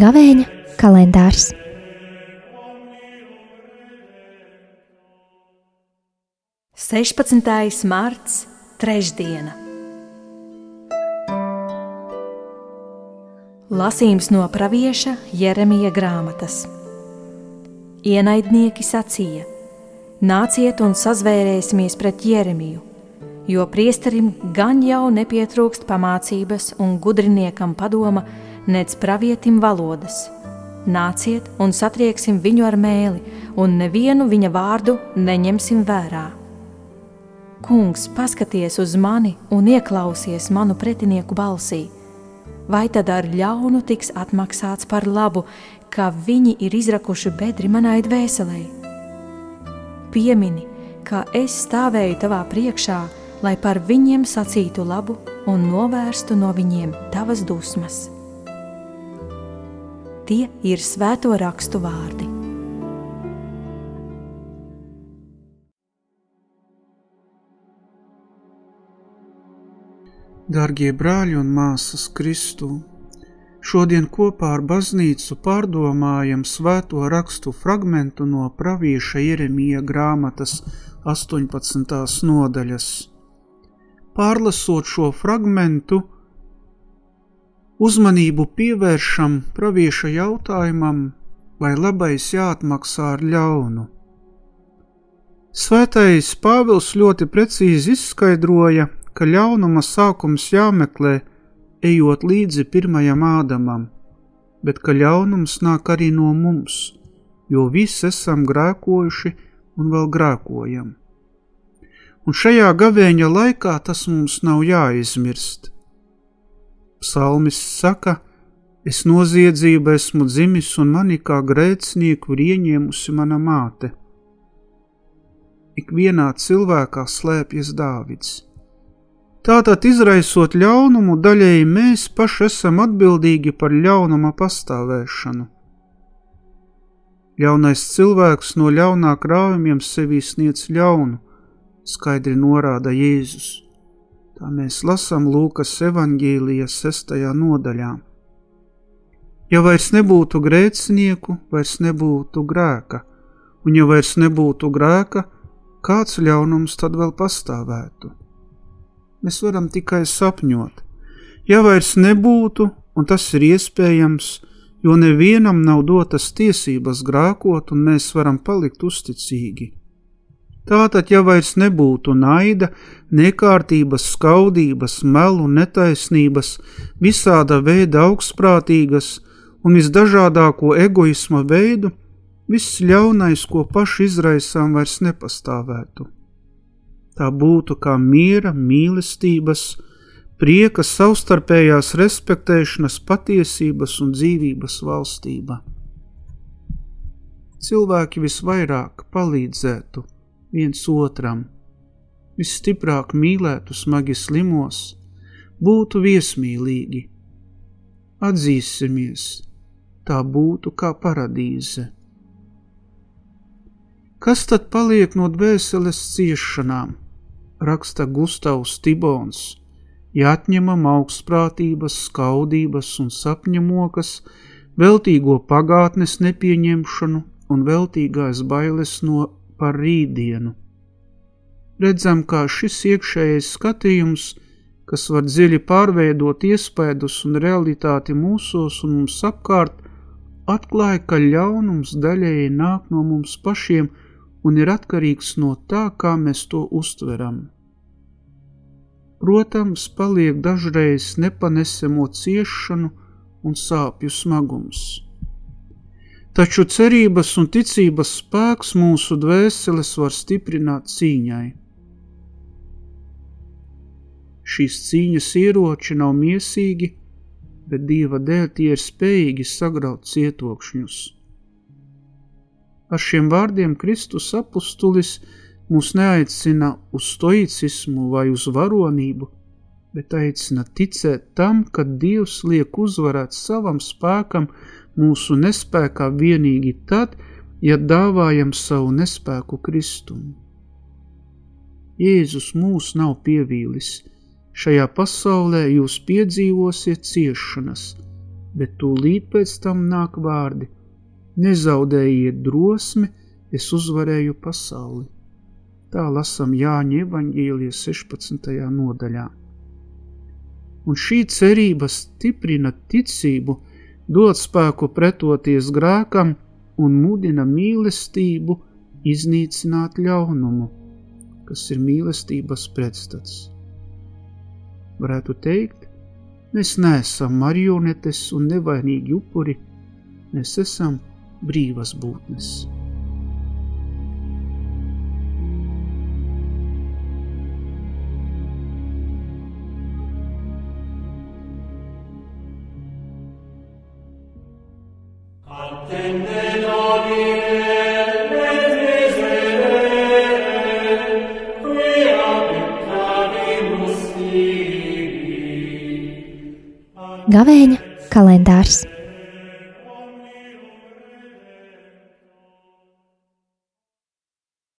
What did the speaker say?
Gavēņa kalendārs. Sešpadsmitais marts, trešdiena. Lasījums no pravieša Jeremija grāmatas. Ienaidnieki sacīja: Nāciet un sazvērēsimies pret Jeremiju, jo priesterim gan jau nepietrūkst pamācības un gudriniekam padoma, nec pravietim valodas. Nāciet un satrieksim viņu ar mēli, un nevienu viņa vārdu neņemsim vērā. Kungs, paskaties uz mani un ieklausies manu pretinieku balsī vai tad ar ļaunu tiks atmaksāts par labu, kā viņi ir izrakuši bedri manai dvēselē? Piemini, kā es stāvēju tavā priekšā, lai par viņiem sacītu labu un novērstu no viņiem tavas dusmas. Tie ir svēto rakstu vārdi. Darbie brāļi un māsas Kristū, šodien kopā ar baznīcu pārdomājam svēto rakstu fragmentu no pravieša Jeremija grāmatas 18. nodaļas. Pārlasot šo fragmentu, uzmanību pievēršam pravieša jautājumam, vai labais jāatmaksā ar ļaunu. Svētais Pāvils ļoti precīzi izskaidroja, ka ļaunuma sākums jāmeklē, ejot līdzi pirmajam ādamam, bet ka ļaunums nāk arī no mums, jo visi esam grēkojuši un vēl grēkojam. Un šajā gavēņa laikā tas mums nav jāizmirst. Psalmis saka, es noziedzību esmu dzimis un mani kā grēcinieku ir ieņēmusi mana māte. Ikvienā cilvēkā slēpjas Dāvids. Tātad, izraisot ļaunumu, daļēji mēs paši esam atbildīgi par ļaunuma pastāvēšanu. Ļaunais cilvēks no ļaunā krājumiem sevī sniedz ļaunu, skaidri norāda Jēzus. Tā mēs lasām Lūkas evaņģīlijas sestajā nodaļā. Ja vairs nebūtu grēcinieku, vairs nebūtu grēka, un ja vairs nebūtu grēka, kāds ļaunums tad vēl pastāvētu? Mēs varam tikai sapņot. Ja vairs nebūtu, un tas ir iespējams, jo nevienam nav dotas tiesības grākot, un mēs varam palikt uzticīgi. Tātad, ja vairs nebūtu naida, nekārtības, skaudības, melu, netaisnības, visāda veida augstprātīgas un visdažādāko egoisma veidu, viss ļaunais, ko paši izraisām, vairs nepastāvētu tā būtu kā miera, mīlestības, prieka, savstarpējās respektēšanas, patiesības un dzīvības valstība. Cilvēki visvairāk palīdzētu viens otram, visstiprāk mīlētu smagi slimos, būtu viesmīlīgi. Atzīsimies, tā būtu kā paradīze. Kas tad paliek no dvēseles ciešanām? Raksta Gustavs Tibons, ja atņemam augstprātības, skaudības un sapņamokas, veltīgo pagātnes nepieņemšanu un veltīgās bailes no par rītdienu. Redzam, kā šis iekšējais skatījums, kas var dziļi pārveidot iespēdus un realitāti mūsos un mums apkārt, atklāja, ka ļaunums daļēji nāk no mums pašiem – un ir atkarīgs no tā, kā mēs to uztveram. Protams, paliek dažreiz nepanesamo ciešanu un sāpju smagums. Taču cerības un ticības spēks mūsu dvēseles var stiprināt cīņai. Šīs cīņas ieroči nav miesīgi, bet Dieva dēļ tie ir spējīgi sagraut cietokšņus. Ar šiem vārdiem Kristus apustulis mūs neaicina uz stoicismu vai uz varonību, bet aicina ticēt tam, ka Dievs liek uzvarēt savam spēkam mūsu nespēkā vienīgi tad, ja dāvājam savu nespēku Kristumu. Jēzus mūs nav pievīlis, šajā pasaulē jūs piedzīvosiet ciešanas, bet tūlīt pēc tam nāk vārdi – nezaudējiet drosmi, es uzvarēju pasauli. Tā lasam Jāņa evaņģīlijas 16. nodaļā. Un šī cerība stiprina ticību, dod spēku pretoties grēkam un mudina mīlestību iznīcināt ļaunumu, kas ir mīlestības pretstats. Varētu teikt, mēs neesam marionetes un nevainīgi upuri, mēs esam brīvas būtnes. Gavēņa kalendārs.